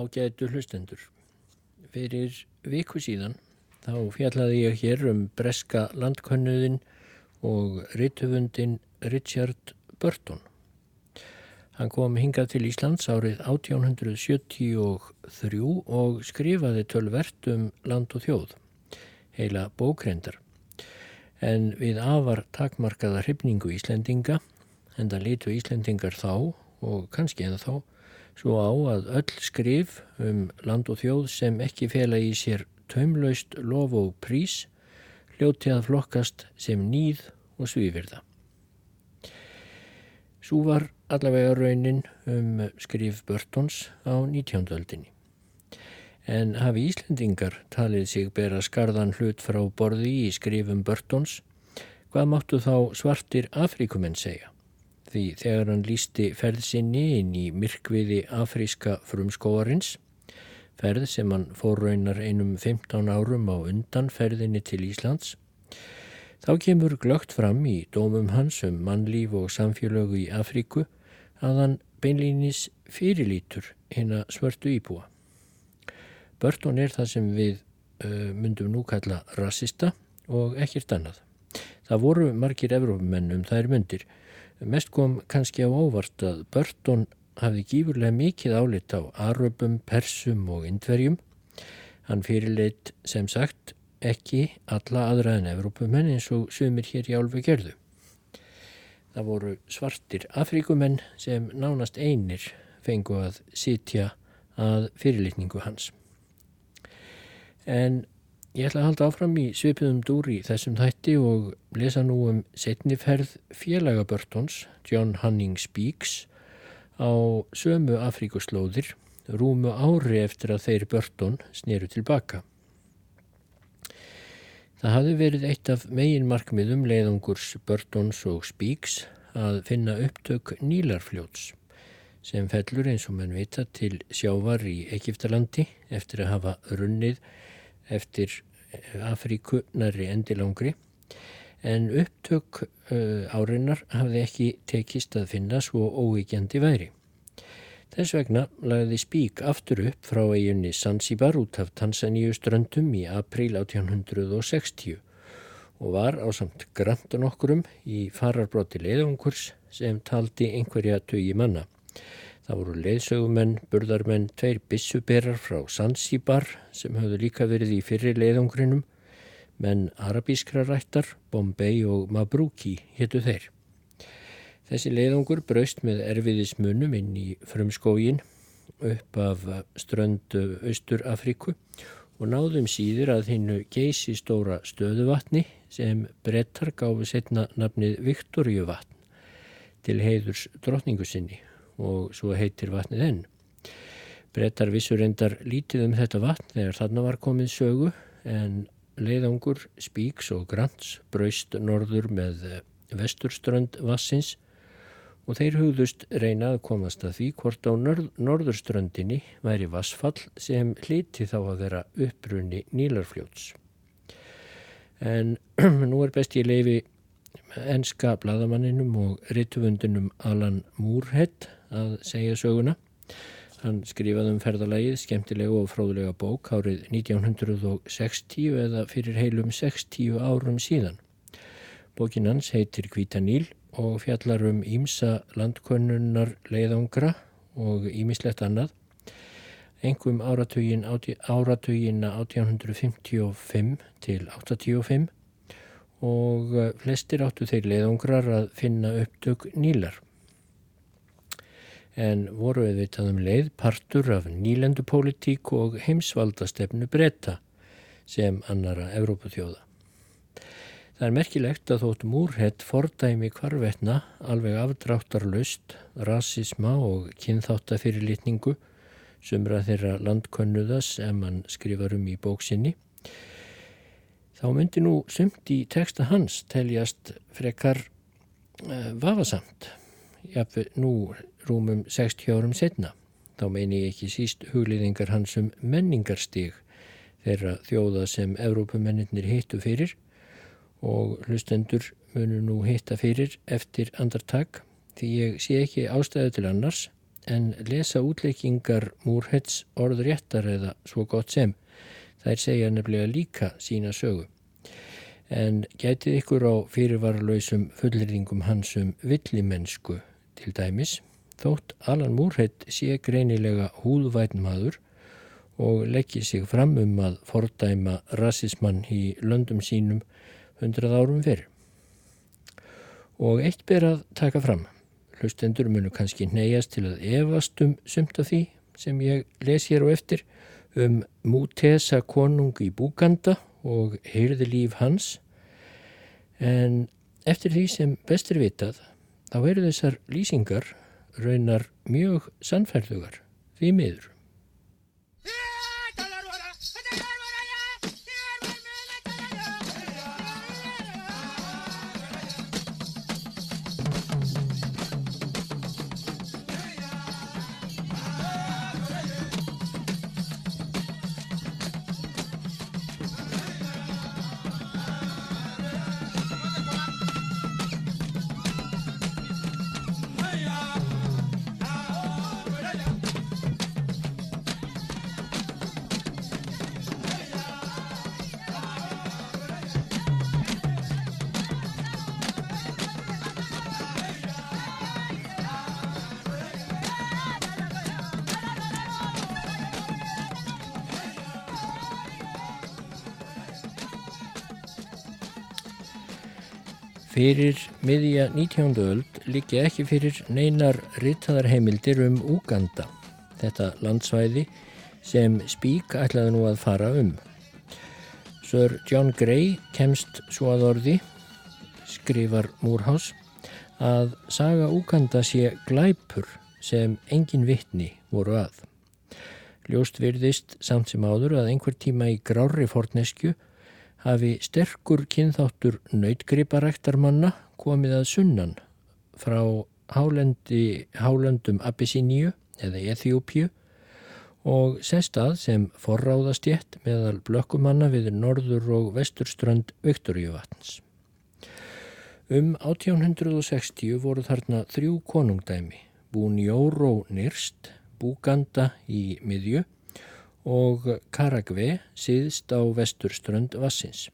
Ágætu hlustendur. Fyrir viku síðan þá fjallaði ég hér um breska landkönnuðin og ritthufundin Richard Burton. Hann kom hingað til Íslands árið 1873 og skrifaði tölvert um land og þjóð, heila bókrendar. En við afar takmarkaða hrifningu Íslendinga, en það litu Íslendingar þá og kannski en þá svo á að öll skrif um land og þjóð sem ekki fela í sér taumlaust lof og prís hljóti að flokkast sem nýð og svífirða. Svo var allavega raunin um skrif Börtons á 19. öldinni. En hafi Íslendingar talið sig bera skarðan hlut frá borði í skrifum Börtons, hvað máttu þá svartir Afrikumenn segja? Því þegar hann lísti ferð sinni inn í myrkviði afríska frumskóarins, ferð sem hann fór raunar einum 15 árum á undan ferðinni til Íslands, þá kemur glögt fram í dómum hans um mannlíf og samfélögu í Afríku að hann beinlýnis fyrirlítur hinn að svörtu íbúa. Börton er það sem við uh, myndum nú kalla rassista og ekkert annað. Það voru margir Evrópumenn um þær myndir Mest kom kannski á óvart að Burton hafði gífurlega mikið álit á aröpum, persum og indverjum. Hann fyrirleitt sem sagt ekki alla aðra en Evrópumenn eins og sumir hér í álfu gerðu. Það voru svartir Afríkumenn sem nánast einir fengu að sitja að fyrirleitningu hans. En Ég ætla að halda áfram í svipiðum dúri þessum þætti og lesa nú um setniferð félaga Börtons, John Hanning Speaks, á sömu Afríkuslóðir, rúmu ári eftir að þeir Börton sneru tilbaka. Það hafi verið eitt af megin markmiðum leiðungurs Börtons og Speaks að finna upptök Nílarfljóts sem fellur eins og mann vita til sjávar í Egiptalandi eftir að hafa runnið eftir eh, Afríku næri endilangri en upptök uh, árinnar hafði ekki tekist að finna svo óíkjandi væri. Þess vegna lagði Spík aftur upp frá eiginni Zanzibar út af Tansaníu ströndum í april 1860 og var á samt grantan okkurum í fararbróti leiðungurs sem taldi einhverja tögi manna. Það voru leiðsögumenn, burðarmenn, tveir bissuberar frá Zanzibar sem höfðu líka verið í fyrri leiðungrinum, menn arabískra rættar, Bombay og Mabruki héttu þeir. Þessi leiðungur braust með erfiðismunum inn í frumskógin upp af ströndu Austur-Afríku og náðum síður að hinnu geysi stóra stöðuvatni sem brettar gáfi setna nafnið Viktoríuvatn til heiðurs drotningu sinni og svo heitir vatnið enn. Brettar vissur endar lítið um þetta vatn þegar þarna var komið sögu en leiðangur, spíks og grants braust norður með vesturströnd vassins og þeir hugðust reyna að komast að því hvort á norðurströndinni væri vassfall sem hliti þá að vera upprunni nílarfljóts. En nú er best ég leifi enska bladamanninum og rittvöndunum Alan Moorhead að segja söguna. Hann skrifaði um ferðalagið skemmtilegu og fróðulega bók árið 1960 eða fyrir heilum 60 árum síðan. Bókin hans heitir Kvítaníl og fjallar um Ímsa landkönnunar leiðangra og ímislegt annað. Engum áratugin, áratugina 1855 til 85 og eh, flestir áttu þeir leiðangrar að finna upptök nílar en voru auðvitað um leið partur af nýlendupólitík og heimsvaldastefnu breyta sem annara Evrópuþjóða. Það er merkilegt að þótt múrhett fordæmi kvarvetna alveg afdráttarlust, rasisma og kynþáttafyrirlitningu sumra þeirra landkönnuða sem hann skrifar um í bóksinni þá myndi nú sumt í texta hans teljast frekar uh, vafasamt. Jafnveg nú rúmum 60 árum setna. Þá meini ég ekki síst hugliðingar hans um menningarstíg þeirra þjóða sem Evrópumennir hittu fyrir og hlustendur munu nú hitta fyrir eftir andartak því ég sé ekki ástæðu til annars en lesa útleikingar Múrhets orð réttar eða svo gott sem. Þær segja nefnilega líka sína sögu. En getið ykkur á fyrirvaralausum fullringum hansum villimennsku til dæmis, þótt Alan Múrhet sé greinilega húðvætn maður og leggji sig fram um að fordæma rassismann í löndum sínum hundrað árum fyrir. Og eitt ber að taka fram. Hlustendur munu kannski neyjast til að evast um sumt af því sem ég les hér og eftir um Mútesa konung í Búganda og heyrði líf hans en eftir því sem bestur vitað þá eru þessar lýsingar raunar mjög sannfærðugar því miður. Fyrir miðja 19. öld líki ekki fyrir neinar rittaðarheimildir um Úganda, þetta landsvæði sem Spík ætlaði nú að fara um. Sir John Gray kemst svo að orði, skrifar Múrhás, að saga Úganda sé glæpur sem engin vittni voru að. Ljóst virðist samt sem áður að einhver tíma í grári fornesku hafi sterkur kynþáttur nautgriparæktarmanna komið að sunnan frá hálendi, hálendum Abyssiníu eða Eþjópju og sestað sem forráðastjett meðal blökkumanna við norður og vesturströnd Viktoríuvatns. Um 1860 voru þarna þrjú konungdæmi, Búnjóró nýrst, Búganda í miðju og Karagve síðst á vesturströnd Vassins.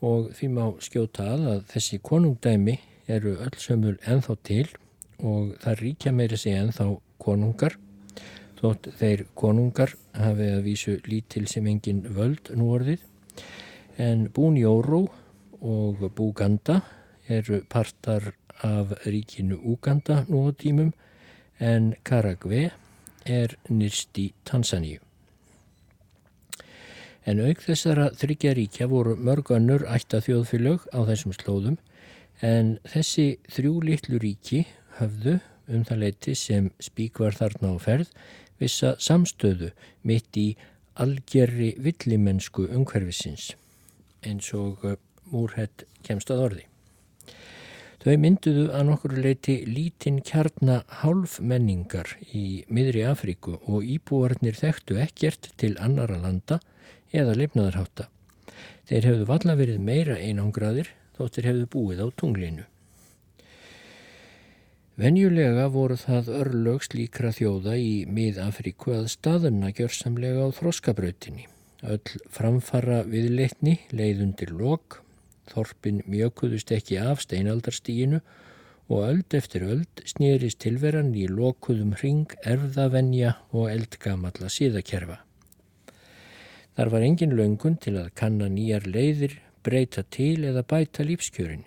Og því má skjóta að að þessi konungdæmi eru öll sömul enþá til og það ríkja meiri sig enþá konungar þótt þeir konungar hafi að vísu lítil sem engin völd nú orðið en Bún Jóró og Búganda eru partar af ríkinu Úganda nú á tímum en Karagve er nýrst í Tansaníu. En auk þessara þryggja ríkja voru mörg önnur ætta þjóðfylög á þessum slóðum en þessi þrjú litlu ríki höfðu um það leiti sem spík var þarna á ferð vissa samstöðu mitt í algerri villimennsku umhverfisins eins og uh, múrhett kemst að orði. Þau mynduðu að nokkur leiti lítinn kjarna hálfmenningar í miðri Afríku og íbúarnir þekktu ekkert til annara landa eða lifnaðarhátta. Þeir hefðu valla verið meira einangraðir þóttir hefðu búið á tunglinu. Venjulega voru það örlög slíkra þjóða í mið-Afríku að staðurna gjörsamlega á þroskabrautinni. Öll framfara viðleitni leiðundir lok, þorpin mjökuðust ekki af steinaldarstíginu og öld eftir öld snýrist tilveran í lokuðum hring, erðavenja og eldgamalla síðakerfa. Þar var engin löngun til að kanna nýjar leiðir, breyta til eða bæta lífskjörin.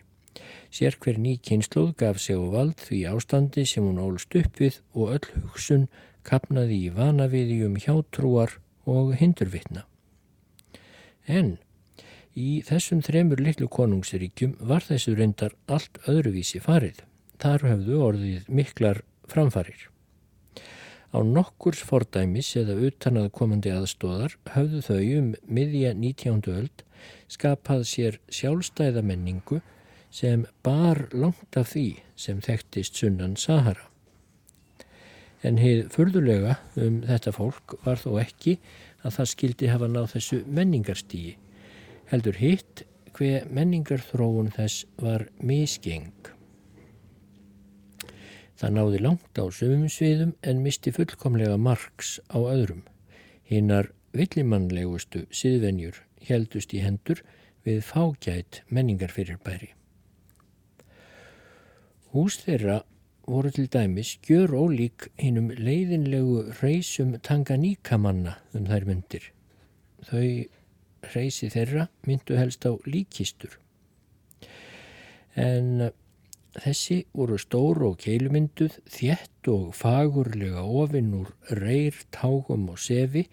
Sér hver ný kynnslóð gaf sig á vald því ástandi sem hún ólst upp við og öll hugsun kapnaði í vanaviðjum hjátrúar og hindurvitna. En í þessum þremur litlu konungsríkjum var þessu reyndar allt öðruvísi farið. Þar höfðu orðið miklar framfarir. Á nokkurs fordæmis eða utan að komandi aðstóðar höfðu þau um miðja 19. öld skapað sér sjálfstæða menningu sem bar langt af því sem þekktist sunnan Sahara. En heið fyrðulega um þetta fólk var þó ekki að það skildi hafa náð þessu menningarstígi. Heldur hitt hver menningarþróun þess var misgeng. Það náði langt á sumum sviðum en misti fullkomlega margs á öðrum. Hinnar villimannlegustu siðvenjur heldust í hendur við fágætt menningarfyrirbæri. Hús þeirra voru til dæmis gjör ólík hinnum leiðinlegu reysum tanganíkamanna um þær myndir. Þau reysi þeirra myndu helst á líkistur. En þessi voru stór og keilmynduð, þjett og fagurlega ofinn úr reyr, tágum og sefi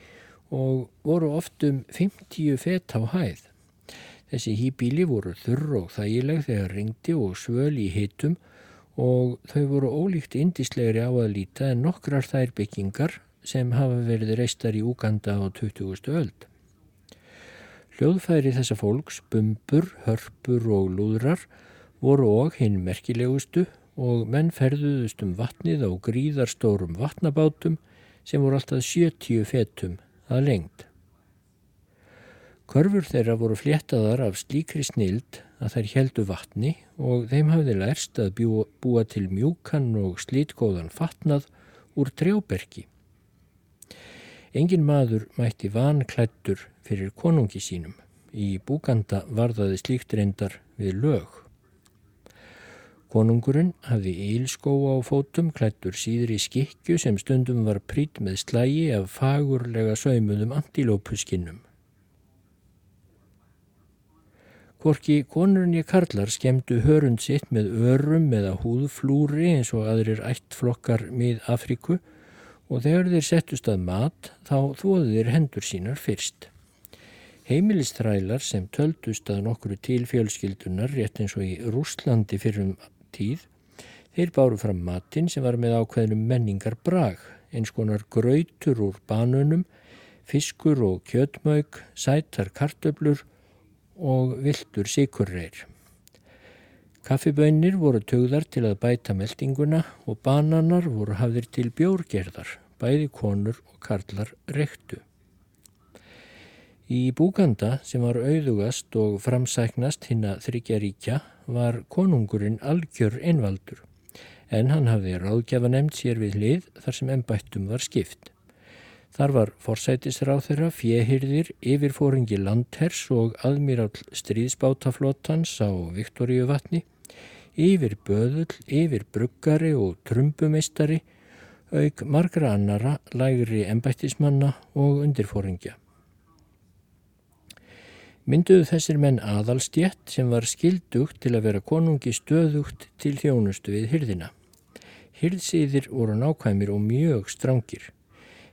og voru oft um 50 fett á hæð. Þessi hýbíli voru þurr og þægileg þegar ringdi og svöl í hitum og þau voru ólíkt indislegri á að líta en nokkrar þær byggingar sem hafa verið reistar í Úganda á 20. öld. Hljóðfæri þessa fólks, bumbur, hörpur og lúðrar voru og hinn merkilegustu og menn ferðuðust um vatnið á gríðarstórum vatnabátum sem voru alltaf 70 fetum að lengd. Körfur þeirra voru fléttaðar af slíkri snild að þær heldu vatni og þeim hafði lærst að búa, til mjúkan og slítgóðan fatnað úr trjáberki. Engin maður mætti vanklættur fyrir konungi sínum. Í búkanda varðaði slíkt reyndar við lög. Konungurinn hafði ílskó á fótum klættur síður í skikju sem stundum var prýtt með slægi af fagurlega saumuðum antilópuskinnum. Hvorki konurinn ég karlar skemdu hörund sitt með örum eða húðflúri eins og aðrir ættflokkar mið Afríku og þegar þeir settust að mat þá þóðu þeir hendur sínar fyrst. Heimilistrælar sem töldust að nokkru til fjölskyldunar rétt eins og í Rúslandi fyrrum tíð, þeir báru fram matin sem var með ákveðnum menningar brag, eins konar grautur úr banunum, fiskur og kjötmauk, sætar kartöblur og viltur sikurreir. Kaffibönnir voru tögðar til að bæta meldinguna og bananar voru hafðir til bjórgerðar, bæði konur og karlar rektu. Í Búganda sem var auðugast og framsæknast hinn að þryggja ríkja var konungurinn algjör einvaldur en hann hafði ráðgjafa nefnt sér við hlið þar sem ennbættum var skipt. Þar var forsætisráð þeirra, fjehyrðir, yfirfóringi landhers og aðmýrál stríðsbátaflótans á Viktoríu vatni, yfir böðull, yfir bruggari og trumbumeistari, auk margra annara, lægri embættismanna og undirfóringja. Mynduðu þessir menn aðalstjett sem var skildugt til að vera konungi stöðugt til þjónustu við hyrðina. Hyrðsýðir voru nákvæmir og mjög strángir.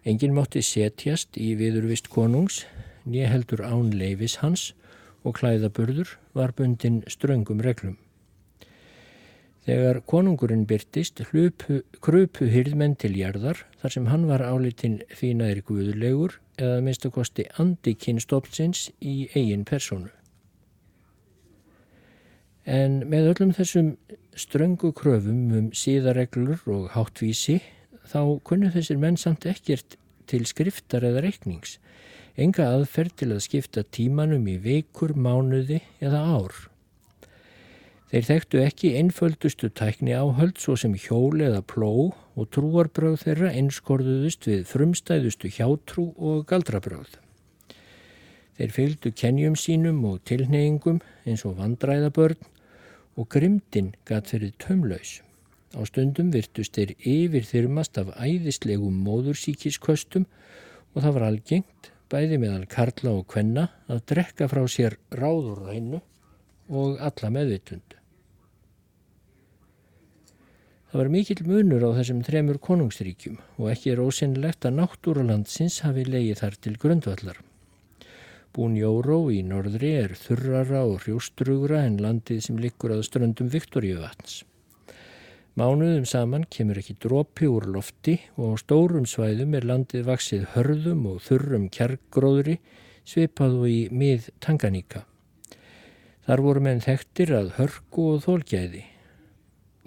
Engin mátti setjast í viðurvist konungs, nýja heldur án leifis hans og klæðaburður var bundin ströngum reglum. Þegar konungurinn byrtist hlupu, krupu hyrðmenn til jarðar þar sem hann var álitinn þýnaðir guðulegur eða minnst að kosti andikinn stopsins í eigin personu. En með öllum þessum ströngu kröfum um síðareglur og háttvísi þá kunnu þessir menn samt ekkert til skriftar eða reiknings, enga aðferð til að skipta tímanum í vikur, mánuði eða ár. Þeir þekktu ekki einföldustu tækni áhöld svo sem hjól eða pló og trúarbröð þeirra einskorðuðust við frumstæðustu hjátrú og galdrabröð. Þeir fylgdu kenjum sínum og tilneyingum eins og vandræðabörn og grimdin gatt fyrir tömlaus. Á stundum virtust þeir yfir þyrmast af æðislegum móðursíkiskostum og það var algengt, bæði meðal karla og kvenna, að drekka frá sér ráðurrænu og alla meðvitund. Það var mikill munur á þessum þremur konungsríkjum og ekki er ósynlegt að náttúralandsins hafi leiið þar til grundvallar. Bún Jóró í norðri er þurrara og hrjóstrugra en landið sem likur að ströndum Viktoríu vatns. Mánuðum saman kemur ekki drópi úr lofti og á stórum svæðum er landið vaksið hörðum og þurrum kjargróðri svipað og í mið Tanganíka. Þar voru menn þekktir að hörku og þólgæði.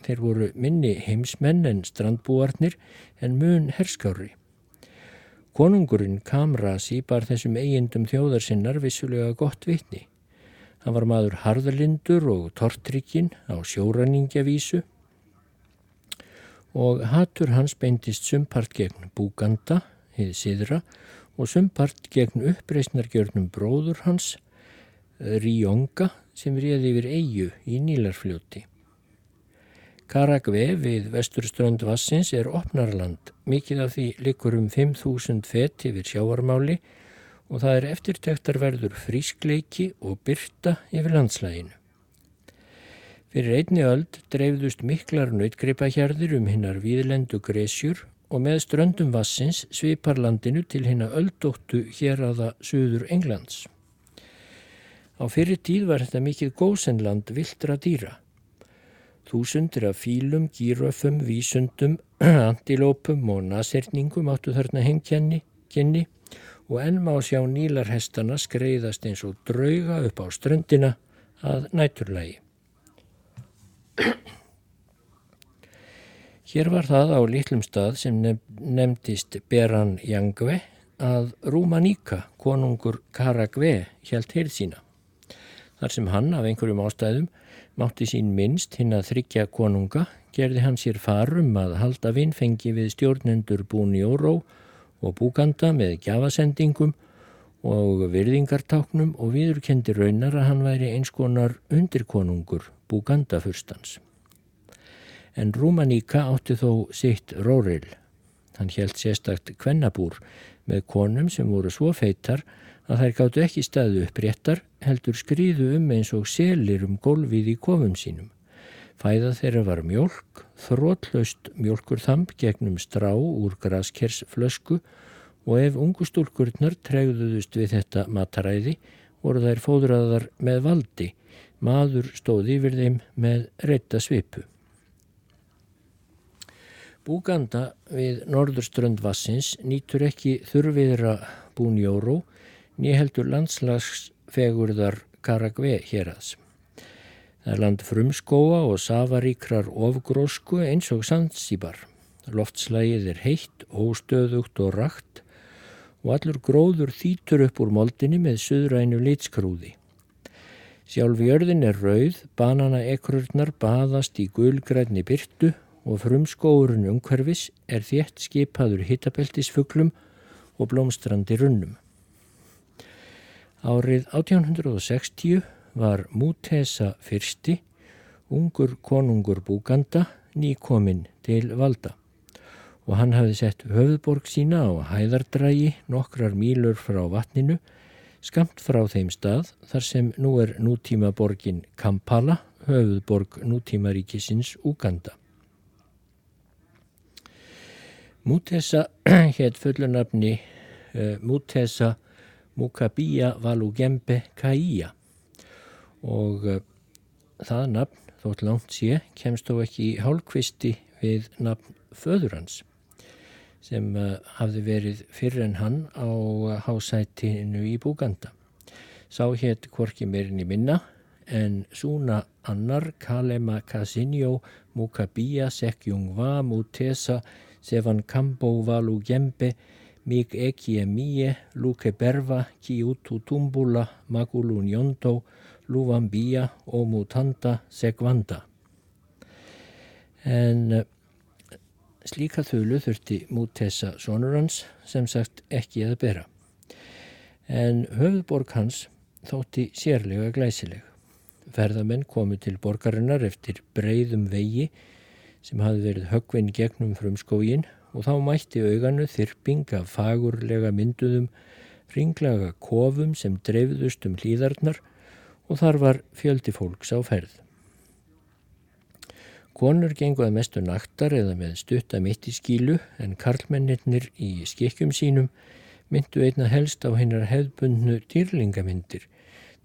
Þeir voru minni heimsmenn en strandbúarnir en mun herskári. Konungurinn Kamrasi bar þessum eigindum þjóðarsinnar vissulega gott vitni. Hann var maður harðalindur og tortrikinn á sjóranningjavísu og hattur hans beindist sumpart gegn Búganda, hið siðra, og sumpart gegn uppreysnargjörnum bróður hans, Ríonga, sem réði yfir eigu í Nílarfljóti. Karagve við vesturströnd Vassins er opnarland, mikið af því likur um 5.000 fett yfir sjáarmáli og það er eftirtektarverður frískleiki og byrta yfir landslæginu. Fyrir einni öld dreifðust miklar nautgripahjarðir um hinnar víðlendu gresjur og með ströndum Vassins svipar landinu til hinna öldóttu hér aða Suður Englands. Á fyrir tíð var þetta mikið gósenland viltra dýra. Þúsundir af fílum, gíröfum, vísundum, antilópum og naserningum áttu þarna heimkjenni kynni, og enn má sjá nílarhestana skreiðast eins og drauga upp á ströndina að næturlægi. Hér var það á litlum stað sem nefndist Beran Jangve að Rúmaníka, konungur Karagve, hjælt heyrð sína. Þar sem hann af einhverjum ástæðum mátti sín minnst hinn að þryggja konunga, gerði hann sér farum að halda vinnfengi við stjórnendur Búni Óró og Búganda með gjafasendingum og virðingartáknum og viðurkendi raunar að hann væri eins konar undirkonungur Búganda fyrstans. En Rúmaníka átti þó sitt róril. Hann helt sérstakt kvennabúr með konum sem voru svo feitar að þær gáttu ekki staðu upp réttar heldur skriðu um eins og selir um gólfið í kofum sínum. Fæða þeirra var mjölk, þrótlaust mjölkurþamp gegnum strá úr graskersflösku og ef ungustúlkurnar tregðuðust við þetta mataræði voru þær fóðraðar með valdi, maður stóði yfir þeim með reytta svipu. Búganda við norðurströnd Vassins nýtur ekki þurfiðra búnjóró nýheldur landslagsfegurðar Karagve hér aðs. Það er land frumskóa og safaríkrar ofgrósku eins og sandsýbar. Loftslægið er heitt, óstöðugt og rakt og allur gróður þýtur upp úr moldinni með söðrænu litskrúði. Sjálf jörðin er rauð, banana ekrurnar baðast í gulgræni byrtu og frumskóurinn umhverfis er þétt skipaður hitabeltisfuglum og blómstrandi runnum. Árið 1860 var Mútesa fyrsti, ungur konungur Búganda, nýkominn til valda og hann hafði sett höfðborg sína á hæðardrægi nokkrar mílur frá vatninu, skamt frá þeim stað þar sem nú er nútíma borgin Kampala, höfðborg nútímaríkisins Uganda. Mútesa hétt fullunafni uh, Mútesa Mukabia Valugembe Kaia og uh, það nafn, þótt langt sé, kemst þó ekki í hálfkvisti við nafn föður hans sem uh, hafði verið fyrir en hann á uh, hásætinu í Búganda. Sá hétt Kvorki meirin í minna en Súna Annar Kalema Kasinjó Mukabia Sekjungva Mutesa Sevan Kambo Valugembe Mig eki e mie, luke berva, ki utu tumbula, magulu njontó, luvan bía, omu tanda, segvanda. En uh, slíka þölu þurfti mútessa sonur hans sem sagt ekki að bera. En höfðborg hans þótti sérlega glæsileg. Ferðamenn komu til borgarinnar eftir breyðum vegi sem hafði verið högvinn gegnum frumskógin og þá mætti auganu þyrping af fagurlega mynduðum ringlaga kofum sem dreifðust um hlýðarnar og þar var fjöldi fólks á ferð. Konur genguða mestu naktar eða með stutta mitt í skílu en karlmennir í skikkjum sínum myndu einna helst á hinnar hefðbundnu dýrlingamyndir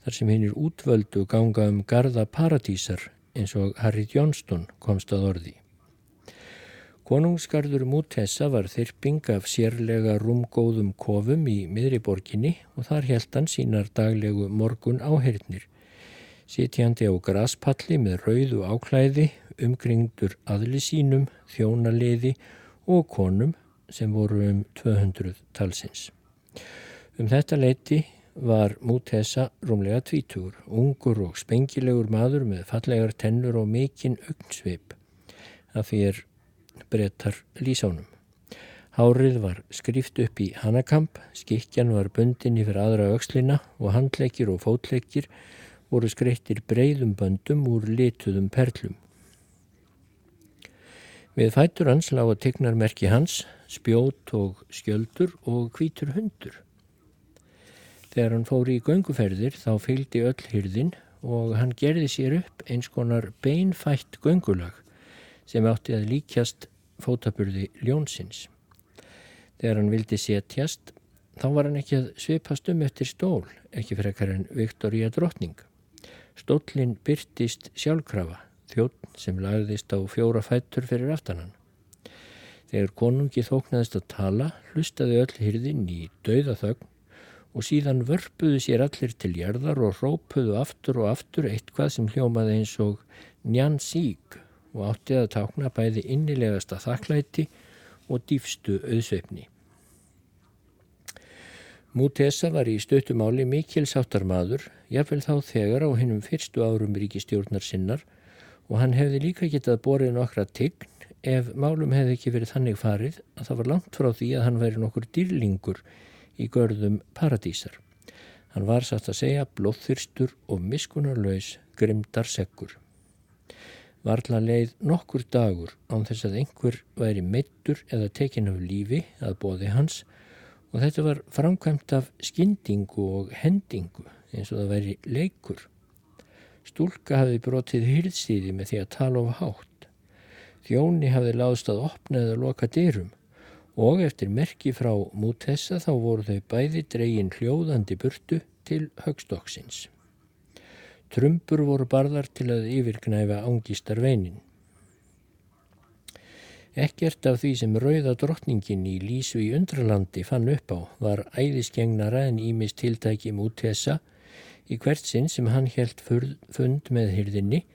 þar sem hinnir útvöldu ganga um garda paradísar eins og Harry Johnston komst að orði. Konungsgarður Mútessa var þyrping af sérlega rúmgóðum kofum í miðriborginni og þar held hann sínar daglegu morgun áhernir. Sitjandi á graspalli með rauðu áklæði, umkringdur aðli sínum, þjónaliði og konum sem voru um 200 talsins. Um þetta leiti var Mútessa rúmlega tvítur, ungur og spengilegur maður með fallegar tennur og mikinn augnsveip. Það fyrir brettar lísánum. Hárið var skrift upp í hanakamp, skikjan var bundin yfir aðra aukslina og handleikir og fótleikir voru skreittir breyðum böndum úr lituðum perlum. Við fætur hans lág að tegnar merki hans, spjót og skjöldur og hvítur hundur. Þegar hann fór í gönguferðir þá fylgdi öll hyrðin og hann gerði sér upp eins konar beinfætt göngulag sem átti að líkjast fótaburði ljónsins. Þegar hann vildi setjast, þá var hann ekki að svipast um eftir stól, ekki fyrir ekkar en Viktoria drotning. Stólinn byrtist sjálfkrafa, þjótt sem lagðist á fjóra fættur fyrir aftanan. Þegar konungi þóknaðist að tala, hlustaði öll hyrðin í dauðathögn og síðan vörpuðu sér allir til jarðar og rópuðu aftur og aftur eitthvað sem hljómaði eins og njan sík og átti að tákna bæði innilegasta þakklæti og dýfstu auðsveifni. Mútesa var í stöttumáli mikil sáttarmadur, jáfnvel þá þegar á hennum fyrstu árum ríkistjórnar sinnar og hann hefði líka getað borið nokkra tign ef málum hefði ekki verið þannig farið að það var langt frá því að hann væri nokkur dýrlingur í görðum paradísar. Hann var satt að segja blóðþyrstur og miskunarlaus grimdar sekkur. Varla leið nokkur dagur án þess að einhver væri meittur eða tekin af lífi að bóði hans og þetta var framkvæmt af skyndingu og hendingu eins og það væri leikur. Stúlka hafi brotið hyrðstíði með því að tala of hátt. Þjóni hafi láðst að opna eða loka dyrum og eftir merki frá mútessa þá voru þau bæði dregin hljóðandi burtu til högstokksins. Trumpur voru barðar til að yfirknæfa ángistar veinin. Ekkert af því sem rauða drottningin í Lísu í undralandi fann upp á var æðisgengnara en ímis tiltæki mútessa í hvert sinn sem hann helt fund með hyrðinni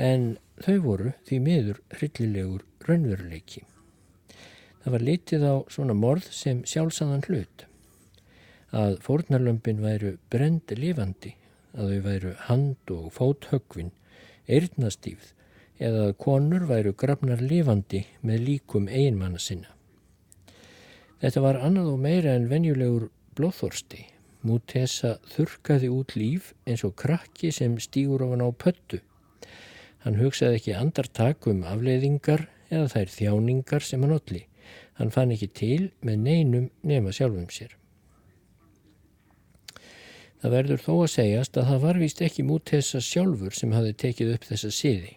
en þau voru því miður hryllilegur raunveruleiki. Það var litið á svona morð sem sjálfsagðan hlut að fórnarlömpin væru brend lifandi að þau væru hand- og fóthöggvin, eirnastífð eða að konur væru grafnar lifandi með líkum einmanna sinna. Þetta var annað og meira en venjulegur blóðþorsti. Mútesa þurkaði út líf eins og krakki sem stýgur ofan á pöttu. Hann hugsaði ekki andartak um afleiðingar eða þær þjáningar sem hann olli. Hann fann ekki til með neinum nema sjálfum sér. Það verður þó að segjast að það var vist ekki mút þessa sjálfur sem hafi tekið upp þessa siði.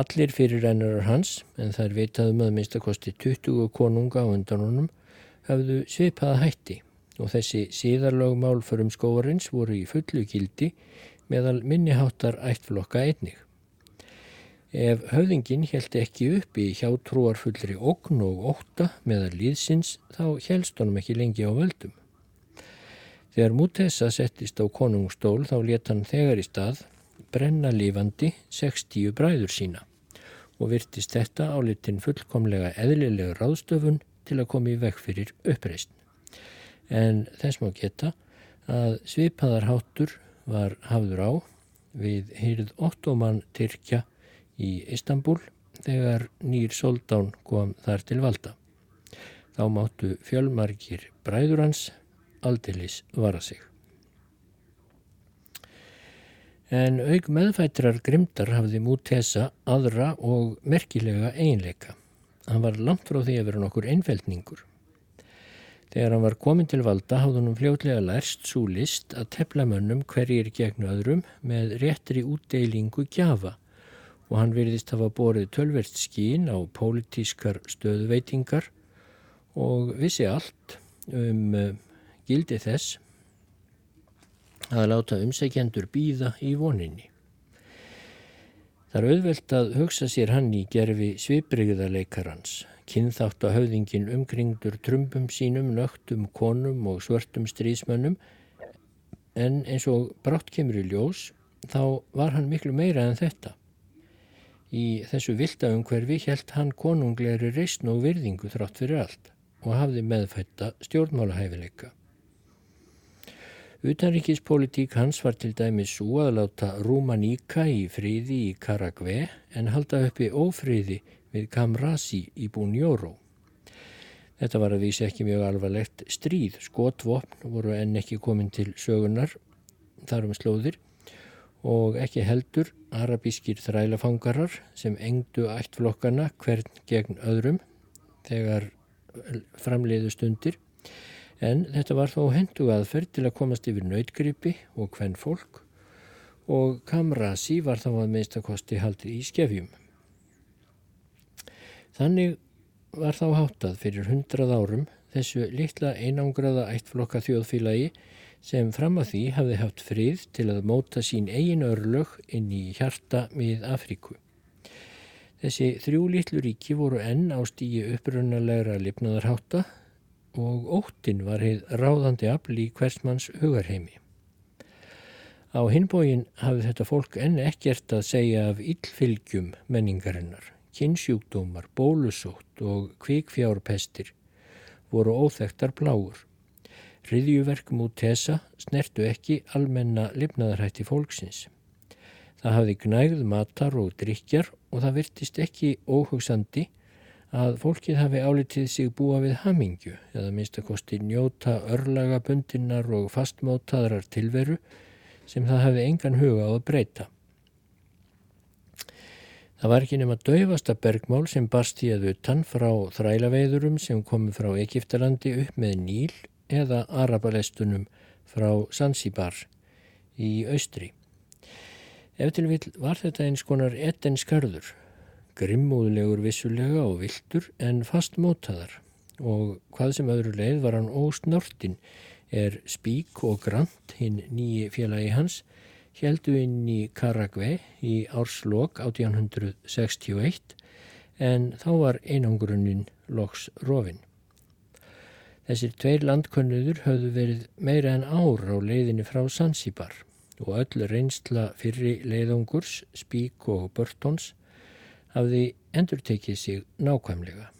Allir fyrir rennarar hans, en þær veitaðum að minnstakosti 20 konunga á undan honum, hafðu svipaða hætti og þessi síðarlögmál förum skóarins voru í fullu gildi meðal minniháttar ættflokka einnig. Ef höfðingin held ekki upp í hjátrúarfullri okn og óta meðal líðsins þá helst honum ekki lengi á völdum. Þegar Mutesa settist á konungstól þá let hann þegar í stað brenna lífandi 60 bræður sína og virtist þetta álitin fullkomlega eðlilega ráðstöfun til að koma í vekk fyrir uppreist. En þess má geta að svipaðarháttur var hafður á við hýrð ottoman Tyrkja í Istanbul þegar nýr soldán kom þar til valda. Þá máttu fjölmarkir bræður hans aldeilis vara sig. En auk meðfættrar grimdar hafði Mútesa aðra og merkilega einleika. Hann var langt frá því að vera nokkur einfeldningur. Þegar hann var komin til valda hafði hann fljótlega lærst svo list að tefla mönnum hverjir gegn öðrum með réttri útdeilingu gjafa og hann virðist hafa borið tölvert skín á pólitískar stöðveitingar og vissi allt um gildi þess að láta umsækjendur býða í voninni. Það er auðvelt að hugsa sér hann í gerfi svipriðarleikarans, kynþátt á höfðingin umkringdur trumbum sínum, nögtum konum og svörtum strísmönnum, en eins og brátt kemur í ljós, þá var hann miklu meira en þetta. Í þessu vilda umhverfi helt hann konungleiri reysn og virðingu þrátt fyrir allt og hafði meðfætta stjórnmálahæfileika. Utanríkispolítík hans var til dæmis svo að láta Rúmaníka í fríði í Karagve en halda uppi ófríði við Kamrasi í Bunjóró. Þetta var að vísi ekki mjög alvarlegt stríð. Skotvopn voru enn ekki komin til sögunar þarum slóðir og ekki heldur arabískir þrælafangarar sem engdu ættflokkana hvern gegn öðrum þegar framleiðu stundir en þetta var þó hendu aðferð til að komast yfir nautgripi og hvern fólk og Kamrasi var þá að meðstakosti haldið í skefjum. Þannig var þá háttað fyrir hundrað árum þessu litla einangraða ættflokka þjóðfélagi sem fram að því hafði haft frið til að móta sín eigin örlög inn í hjarta mið Afríku. Þessi þrjú litlu ríki voru enn á stíi upprunnulegra lifnaðarhátta og óttin var heið ráðandi afl í hversmanns hugarheimi. Á hinbógin hafði þetta fólk enn ekkert að segja af illfylgjum menningarinnar kynnsjúkdómar, bólusótt og kvikfjárpestir voru óþektar bláur. Riðjuverk mútt þessa snertu ekki almenna lifnaðarhætti fólksins. Það hafði gnægð matar og drikjar og það virtist ekki óhugsandi að fólkið hafi álitið sig búa við hamingju eða minnstakosti njóta örlaga bundinnar og fastmótaðrar tilveru sem það hafi engan huga á að breyta. Það var ekki nema dauðvasta bergmál sem barst í að utan frá þrælaveiðurum sem komu frá Egiptalandi upp með Níl eða Arabalestunum frá Zanzibar í austri. Ef til vil var þetta eins konar etten skarður, grimmúðlegur vissulega og viltur en fast mótaðar og hvað sem öðru leið var hann ósnortin er Spík og Grant, hinn nýji félagi hans, heldu inn í Karagve í árslokk 1861 en þá var einangrunin loks rofin. Þessir tveir landkönnuður höfðu verið meira en ár á leiðinni frá Sansibar og öll reynsla fyrri leiðungurs, Spík og Burtons hafði endur tekið sig nákvæmlega.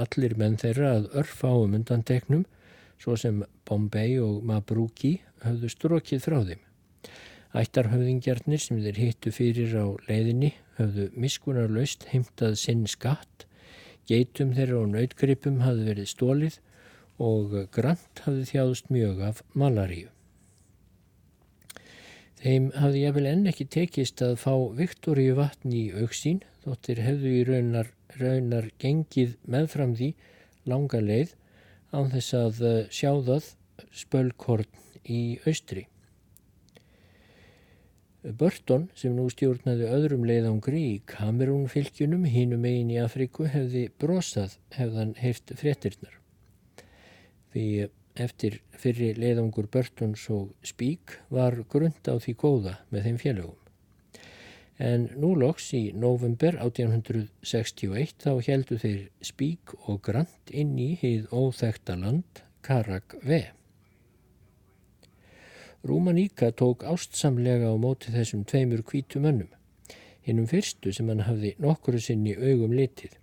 Allir menn þeirra að örfa á umundanteknum, svo sem Bombay og Mabruki, höfðu strókið frá þeim. Ættarhöfðingjarnir sem þeir hittu fyrir á leiðinni höfðu miskunarlaust heimtað sinn skatt, geitum þeirra og nautgripum hafði verið stólið og grant hafði þjáðust mjög af malaríu. Þeim hafði ég vel enn ekki tekist að fá Viktoríu vatn í auksín þóttir hefðu í raunar, raunar gengið meðfram því langa leið án þess að sjáðað spölkorn í austri. Burton sem nú stjórnaði öðrum leiðangri í Kamerún fylgjunum hínum eigin í Afriku hefði brosað hefðan heilt fréttirnar. Því eftir fyrri leiðangur Burtons og Spík var grund á því góða með þeim félögum. En nú loks í november 1861 þá heldu þeir Spík og Grant inn í hið óþekta land Karagve. Rúmaníka tók ástsamlega á móti þessum tveimur kvítu mönnum, hinnum fyrstu sem hann hafði nokkuru sinni augum litið.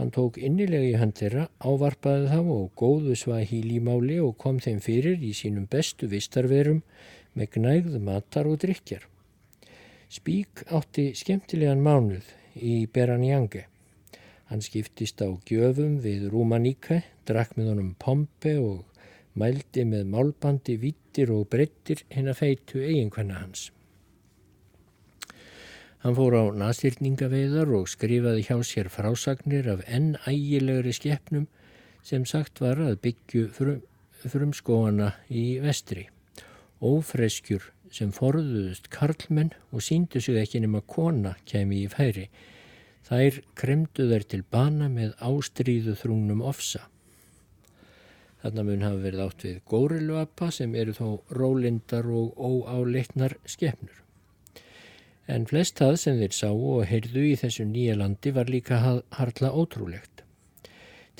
Hann tók innilega í hand þeirra, ávarpaði þá og góðu svahíl í máli og kom þeim fyrir í sínum bestu vistarverum með gnægð matar og drikjar. Spík átti skemmtilegan mánuð í Beranjange. Hann skiptist á gjöfum við Rúmaníka, drakk með honum pompe og mældi með málbandi vittir og breyttir hinn að feitu eiginkvenna hans. Hann fór á nasýrningaveiðar og skrifaði hjá sér frásagnir af enn ægilegri skeppnum sem sagt var að byggju frum, frumskóana í vestri. Ófreskjur sem forðuðust karlmenn og síndu sig ekki nema kona kemi í færi. Þær kremdu þær til bana með ástríðu þrúnum ofsa. Þarna mun hafa verið átt við góriluappa sem eru þó rólindar og óáleitnar skefnur. En flest það sem þeir sá og heyrðu í þessu nýja landi var líka harla ótrúlegt.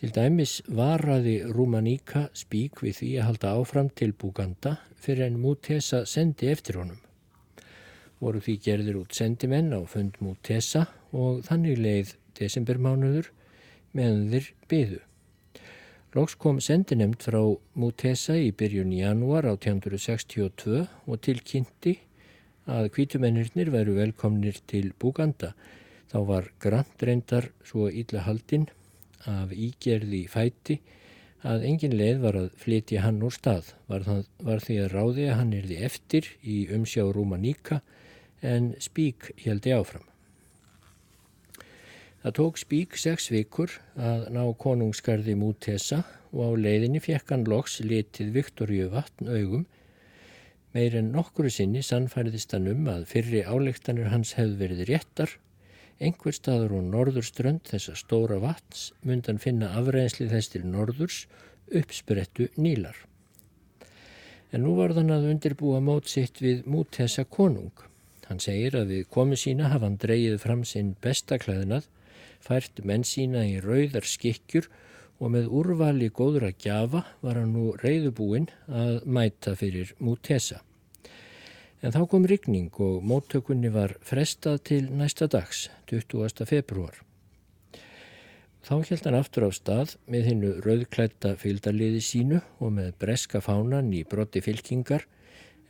Til dæmis varaði Rúmaníka spík við því að halda áfram til Búganda fyrir en Mútesa sendi eftir honum. Voru því gerðir út sendimenn á fund Mútesa og þannig leið desembermánuður meðan þeir byðu. Lóks kom sendinemt frá Mutesa í byrjun janúar á 1962 og tilkynnti að kvítumennirnir veru velkomnir til Búganda Þá var grant reyndar svo illa haldinn af ígerði fæti að engin leið var að flytja hann úr stað. Var, það, var því að ráði að hann erði eftir í umsjá Rúmaníka en Spík heldi áfram. Það tók Spík sex vikur að ná konungskarði Mútesa og á leiðinni fekk hann loks litið Viktoríu vatn augum. Meir en nokkuru sinni sannfæriðist hann um að fyrri álektanir hans hefði verið réttar Einhver staður og norðurströnd þessa stóra vatns mundan finna afreynsli þess til norðurs uppsprettu nýlar. En nú var þann að undirbúa mót sitt við mútessa konung. Hann segir að við komu sína hafa hann dreyið fram sinn bestaklæðinað, fært menn sína í rauðar skikkjur og með úrvali góðra gjafa var hann nú reyðubúinn að mæta fyrir mútessa. En þá kom rigning og móttökunni var frestað til næsta dags, 20. februar. Þá held hann aftur á stað með hinnu rauðklætta fylgdarliði sínu og með breska fánan í brotti fylkingar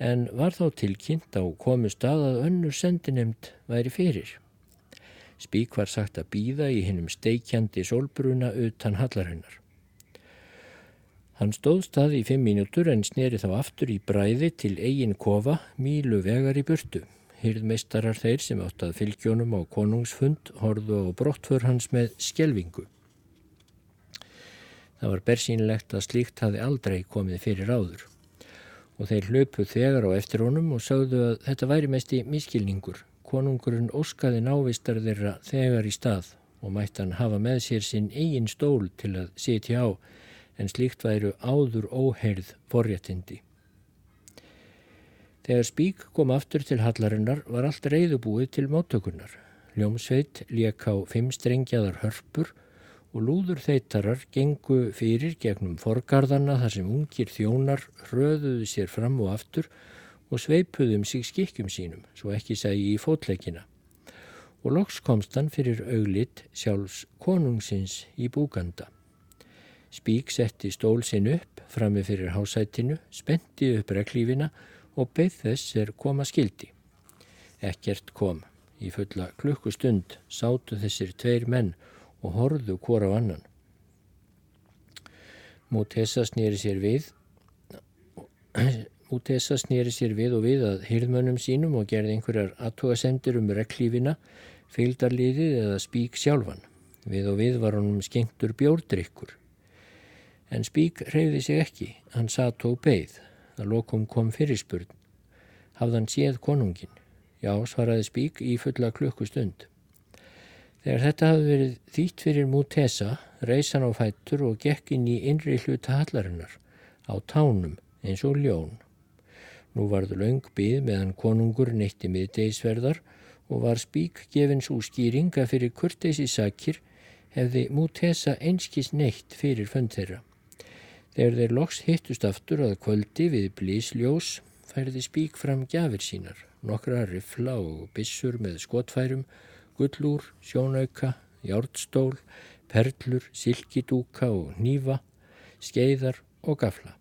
en var þá tilkynnt á komu stað að önnur sendinemd væri fyrir. Spík var sagt að býða í hinnum steikjandi sólbruna utan hallarinnar. Hann stóð stað í fimm mínútur en sneri þá aftur í bræði til eigin kofa mílu vegar í burtu. Hyrðmeistarar þeir sem átt að fylgjónum á konungsfund horðu á brottför hans með skjelvingu. Það var bersýnilegt að slíkt hafi aldrei komið fyrir áður og þeir hlöpuð þegar á eftir honum og sagðu að þetta væri mest í miskilningur. Konungurinn óskaði návistar þeirra þegar í stað og mætt hann hafa með sér sinn eigin stól til að sitja á en slíkt væru áður óheyrð forréttindi. Þegar Spík kom aftur til hallarinnar var allt reyðubúið til móttökunar. Ljómsveit lék á fimm strengjaðar hörpur og lúður þeitarar gengu fyrir gegnum forgarðana þar sem ungir þjónar hröðuðu sér fram og aftur og sveipuðum sig skikkjum sínum, svo ekki segi í fótleikina. Og loks komst hann fyrir auglit sjálfs konungsins í búganda. Spík setti stól sinn upp frammi fyrir hásætinu, spendi upp reglífina og beð þess er koma skildi. Ekkert kom. Í fulla klukkustund sátu þessir tveir menn og horðu hvora á annan. Mútessa snýri sér við Mútessa snýri sér við og við að hýrðmönnum sínum og gerði einhverjar aðtóasendir um reglífina, fylgdarliðið eða spík sjálfan. Við og við var honum skengtur bjórdrykkur. En Spík reyði sig ekki, hann satt og beigð. Það lokum kom fyrirspurn. Hafðan séð konungin? Já, svaraði Spík í fulla klukkustund. Þegar þetta hafði verið þýtt fyrir Mútesa, reysan á fættur og gekk inn í innri hluta hallarinnar, á tánum eins og ljón. Nú varðu laung byð meðan konungur neytti miðdeisverðar og var Spík gefins úr skýringa fyrir kurteysi sakir hefði Mútesa einskis neytt fyrir fönd þeirra. Þegar þeir loks hittust aftur að kvöldi við blísljós færði spík fram gjafir sínar, nokkra rifla og bissur með skotfærum, gullúr, sjónauka, hjártstól, perlur, silkidúka og nýfa, skeiðar og gafla.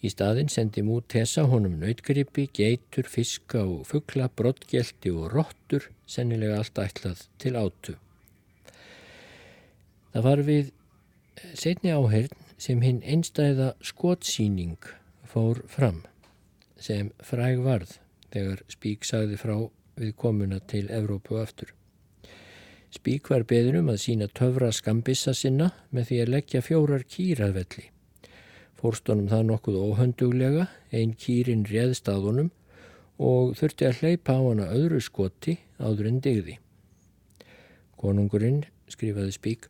Í staðin sendi mút Tessa honum nautgripi, geitur, fiska og fuggla, brottgelti og róttur, sennilega allt ætlað til átu. Það var við Setni áheyrn sem hinn einstæða skotsýning fór fram sem fræg varð þegar Spík sagði frá við komuna til Evrópu aftur. Spík var beðinum að sína töfra skambissa sinna með því að leggja fjórar kýraðvelli. Fórstónum það nokkuð óhönduglega, einn kýrin réðst að honum og þurfti að hleypa á hana öðru skoti áður en digði. Konungurinn, skrifaði Spík,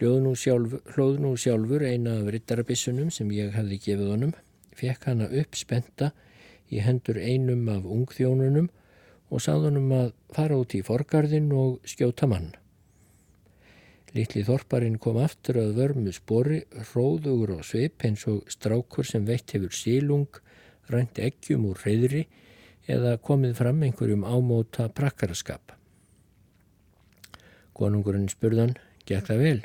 Hljóð sjálf, nú sjálfur eina af rittarabissunum sem ég hafði gefið honum, fekk hana upp spenta í hendur einum af ungþjónunum og sað honum að fara út í forgarðin og skjóta mann. Littli þorparinn kom aftur að vörmu spori, hróðugur og sveip eins og strákur sem veitt hefur sílung, rænt eggjum úr reyðri eða komið fram einhverjum ámóta prakkaraskap. Konungurinn spurðan, gekk það vel?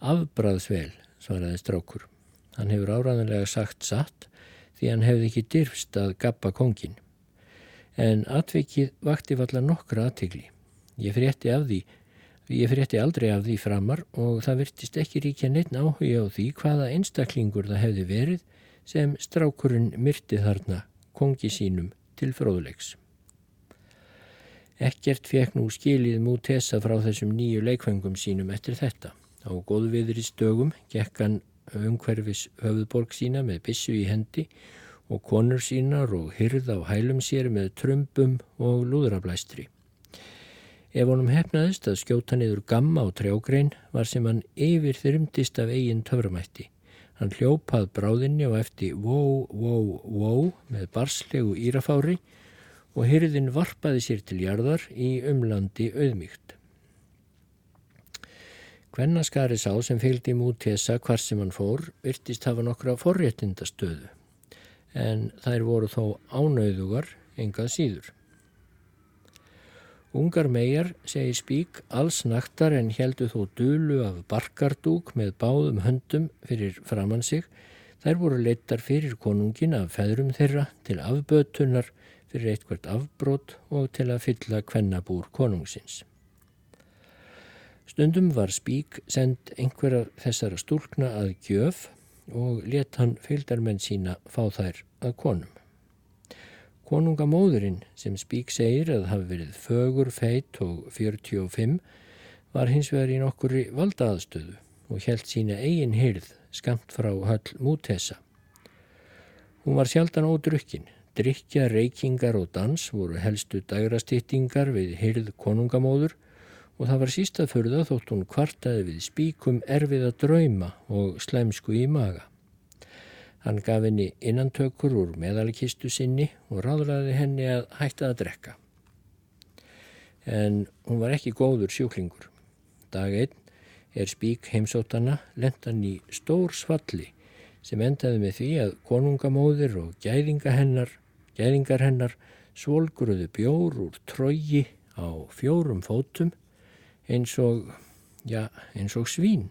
Afbræðsvel, svaraði strákur. Hann hefur áræðanlega sagt satt því hann hefði ekki dyrfst að gappa kongin. En atvikið vakti valla nokkra aðtegli. Ég frétti af því, ég frétti aldrei af því framar og það virtist ekki ríkja neitt áhuga á því hvaða einstaklingur það hefði verið sem strákurinn myrti þarna kongi sínum til fróðuleiks. Ekkert fekk nú skilið mútesa frá þessum nýju leikfengum sínum eftir þetta. Á góðviðri stögum gekk hann umhverfis höfðborg sína með bissu í hendi og konur sínar og hyrð á hælum sér með trömbum og lúðrablæstri. Ef honum hefnaðist að skjóta niður gamma á trjágrein var sem hann yfir þyrmdist af eigin töframætti. Hann hljópað bráðinni og eftir wow, wow, wow með barslegu írafári og hyrðin varpaði sér til jarðar í umlandi auðmygt. Kvennaskari sá sem fylgdi múti þessa hvar sem hann fór virtist hafa nokkra forréttindastöðu en þær voru þó ánauðugar engað síður. Ungar megar, segir Spík, alls naktar en heldu þó dulu af barkardúk með báðum höndum fyrir framann sig. Þær voru leittar fyrir konungin af feðrum þeirra til afbötunar fyrir eitthvert afbrót og til að fylla kvennabúr konungsins. Stundum var Spík send einhverja þessara stúlkna að gjöf og let hann fylgdarmenn sína fá þær að konum. Konungamóðurinn sem Spík segir að hafi verið fögur, feit og 45 var hins vegar í nokkuri valdaðstöðu og held sína eigin hyrð skamt frá höll mútessa. Hún var sjaldan ódrukkin, drikja, reykingar og dans voru helstu dagrastýttingar við hyrð konungamóður og það var sísta förða þótt hún kvartaði við spíkum erfiða drauma og slemsku í maga. Hann gaf henni innantökur úr meðalkistu sinni og ráðlaði henni að hætta að drekka. En hún var ekki góður sjúklingur. Dag einn er spík heimsótana lendan í stór svalli sem endaði með því að konungamóðir og gæðingar hennar, gæðingar hennar svolgruðu bjór úr trógi á fjórum fótum eins og, já, eins og svín.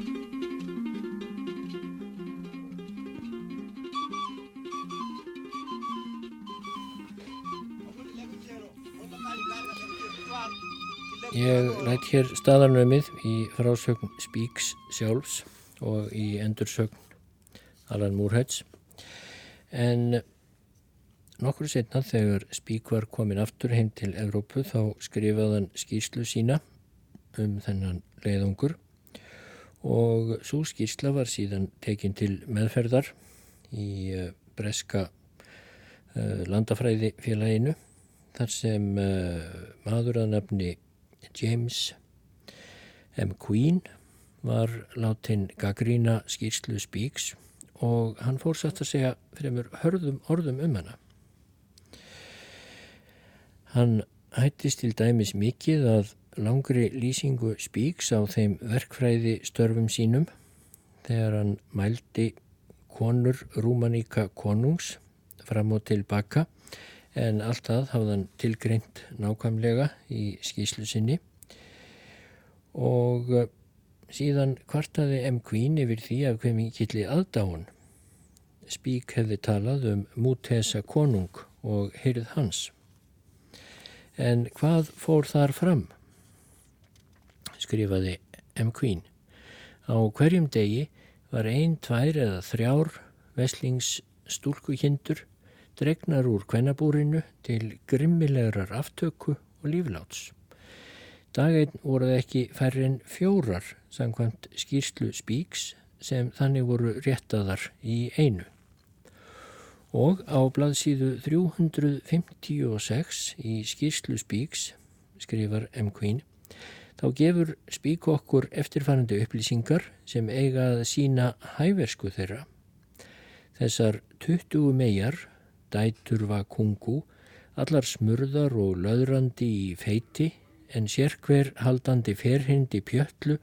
Ég lætt hér staðarnömið í frásögn Spíks sjálfs og í endursögn Alan Múrhæts en nokkur setna þegar Spík var komin aftur heim til Evrópu þá skrifaðan skýrslu sína um þennan leiðungur og svo skýrsla var síðan tekin til meðferðar í uh, breska uh, landafræði félaginu þar sem uh, maður að nafni James M. Queen var látin gaggrína skýrslu Spíks og hann fór satt að segja fremur hörðum orðum um hana. Hann hættist til dæmis mikið að langri lýsingu Spíks á þeim verkfræði störfum sínum þegar hann mældi konur Rúmaníka konungs fram og tilbaka en allt það hafðan tilgreint nákvæmlega í skýslu sinni og eh, síðan kvartaði M. Queen yfir því af hver mikilli aðdáun. Spík hefði talað um mútesa konung og hyrð hans. En hvað fór þar fram? Skrifaði M. Queen. Á hverjum degi var ein, tvær eða þrjár veslingsstúlkukindur dregnar úr kvennabúrinu til grimmilegrar aftöku og lífláts. Daginn voruð ekki færri en fjórar samkvæmt skýrslu Spíks sem þannig voru réttaðar í einu. Og á blaðsíðu 356 í skýrslu Spíks, skrifar M. Queen, þá gefur Spík okkur eftirfærandi upplýsingar sem eiga að sína hæversku þeirra. Þessar 20 megar, dætur var kungu, allar smurðar og löðrandi í feiti en sérkver haldandi ferhindi pjöllu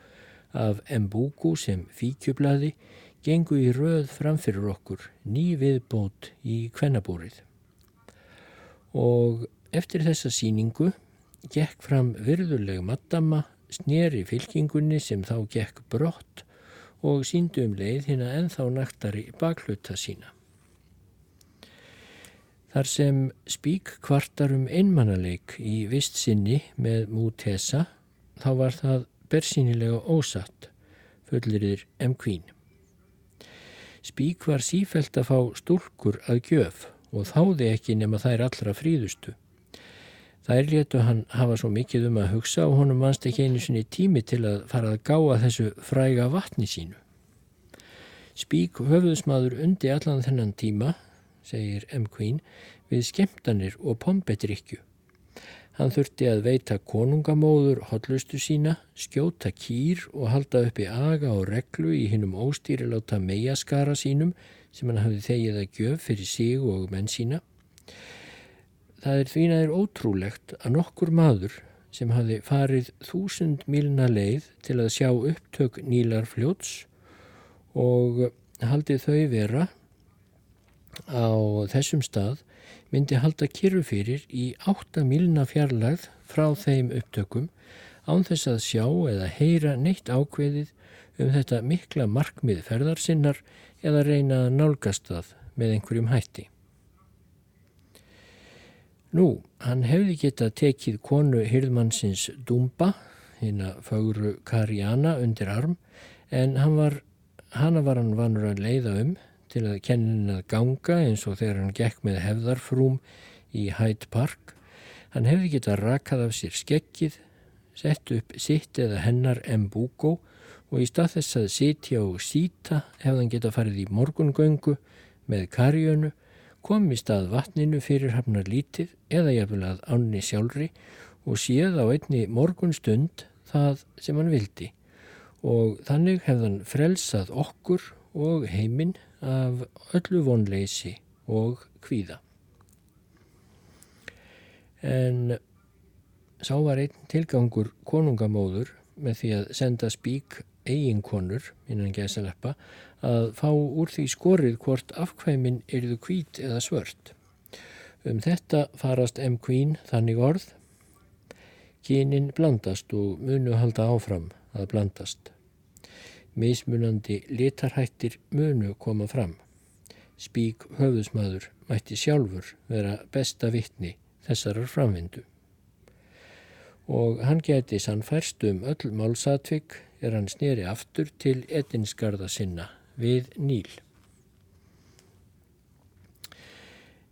af embúku sem fíkjublaði gengu í röð framfyrir okkur ný viðbót í kvennabúrið. Og eftir þessa síningu gekk fram virðuleg maddama, sneri fylkingunni sem þá gekk brott og síndu um leið hérna enþá naktari bakluta sína. Þar sem spík kvartar um einmannaleik í vist sinni með mútesa þá var það bersýnilega ósatt, fullirðir M. Queen. Spík var sífælt að fá stúlkur að gjöf og þáði ekki nema þær allra fríðustu. Þær letu hann hafa svo mikið um að hugsa og honum vannst ekki einu sinni tími til að fara að gáa þessu fræga vatni sínu. Spík höfuðsmaður undi allan þennan tíma segir M. Queen, við skemtanir og pombedrykju. Hann þurfti að veita konungamóður hotlustu sína, skjóta kýr og halda uppi aga og reglu í hinnum óstýriláta meiaskara sínum sem hann hafði þegið að gjöf fyrir sig og menn sína. Það er því er ótrúlegt að nokkur maður sem hafði farið þúsund milna leið til að sjá upptök nýlar fljóts og haldið þau vera á þessum stað myndi halda kyrru fyrir í 8 milna fjarlagð frá þeim upptökum án þess að sjá eða heyra neitt ákveðið um þetta mikla markmið ferðarsinnar eða reyna að nálgast það með einhverjum hætti. Nú, hann hefði getað tekið konu hyrðmannsins Dumba, hinn að fagru Karjana undir arm, en hann var, hana var hann vanur að leiða um til að kennin að ganga eins og þegar hann gekk með hefðarfrúm í Hyde Park. Hann hefði getað rakað af sér skekkið, sett upp sitt eða hennar embúkó og í stað þess að sitja og síta hefði hann getað farið í morgungöngu með karjönu, kom í stað vatninu fyrir hafnar lítið eða jafnvel að ánni sjálfri og séð á einni morgunstund það sem hann vildi og þannig hefðan frelsað okkur og heiminn af öllu vonleysi og kvíða. En sá var einn tilgangur konungamóður með því að senda spík eiginkonur innan gæsaleppa að fá úr því skorið hvort afkvæmin eruðu kvít eða svört. Um þetta farast M. Queen þannig orð. Kynin blandast og munu halda áfram að blandast. Mismunandi litarhættir munu koma fram. Spík höfðusmaður mætti sjálfur vera besta vittni þessarar framvindu. Og hann geti sannfærst um öll málsatvik er hann sneri aftur til etinskarða sinna við Níl.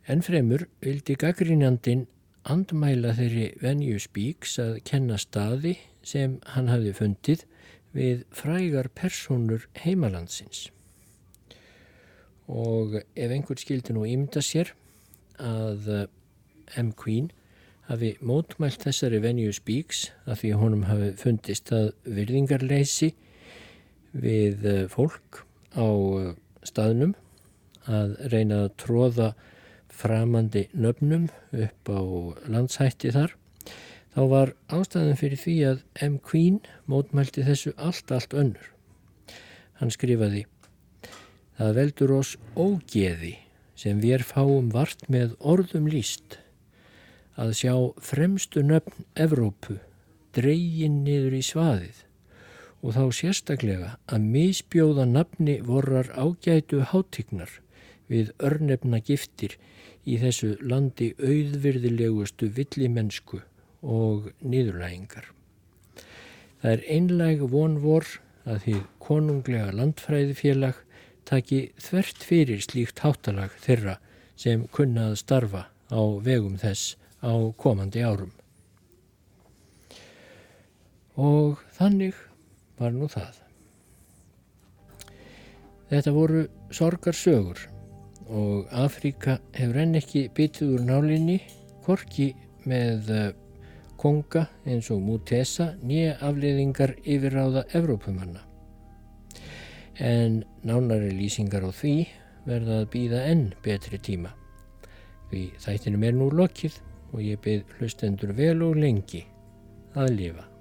Ennfremur vildi gaggrínandin andmæla þeirri venju spíks að kenna staði sem hann hafði fundið við frægar personur heimalandsins. Og ef einhver skildi nú ímynda sér að eh, M. Queen hafi mótmælt þessari venju spíks að því honum hafi fundist að virðingarleysi við eh, fólk á eh, staðnum að reyna að tróða framandi nöfnum upp á landshætti þar þá var ástæðan fyrir því að M. Queen mótmælti þessu allt, allt önnur. Hann skrifaði Það veldur oss ógeði sem við fáum vart með orðum líst að sjá fremstu nöfn Evrópu dreygin niður í svaðið og þá sérstaklega að misbjóða nafni vorrar ágætu hátignar við örnefna giftir í þessu landi auðvirðilegustu villimennsku og nýðurlægingar. Það er einlæg vonvor að því konunglega landfræðifélag taki þvert fyrir slíkt háttalag þeirra sem kunnaði starfa á vegum þess á komandi árum. Og þannig var nú það. Þetta voru sorgarsögur og Afríka hefur enn ekki bitið úr nálinni, korki með eh, konga eins og Mutesa nýja afleiðingar yfirráða Evrópumanna. En nánari lýsingar á því verða að býða enn betri tíma. Því þættinum er nú lokið og ég byrð hlustendur vel og lengi að lifa.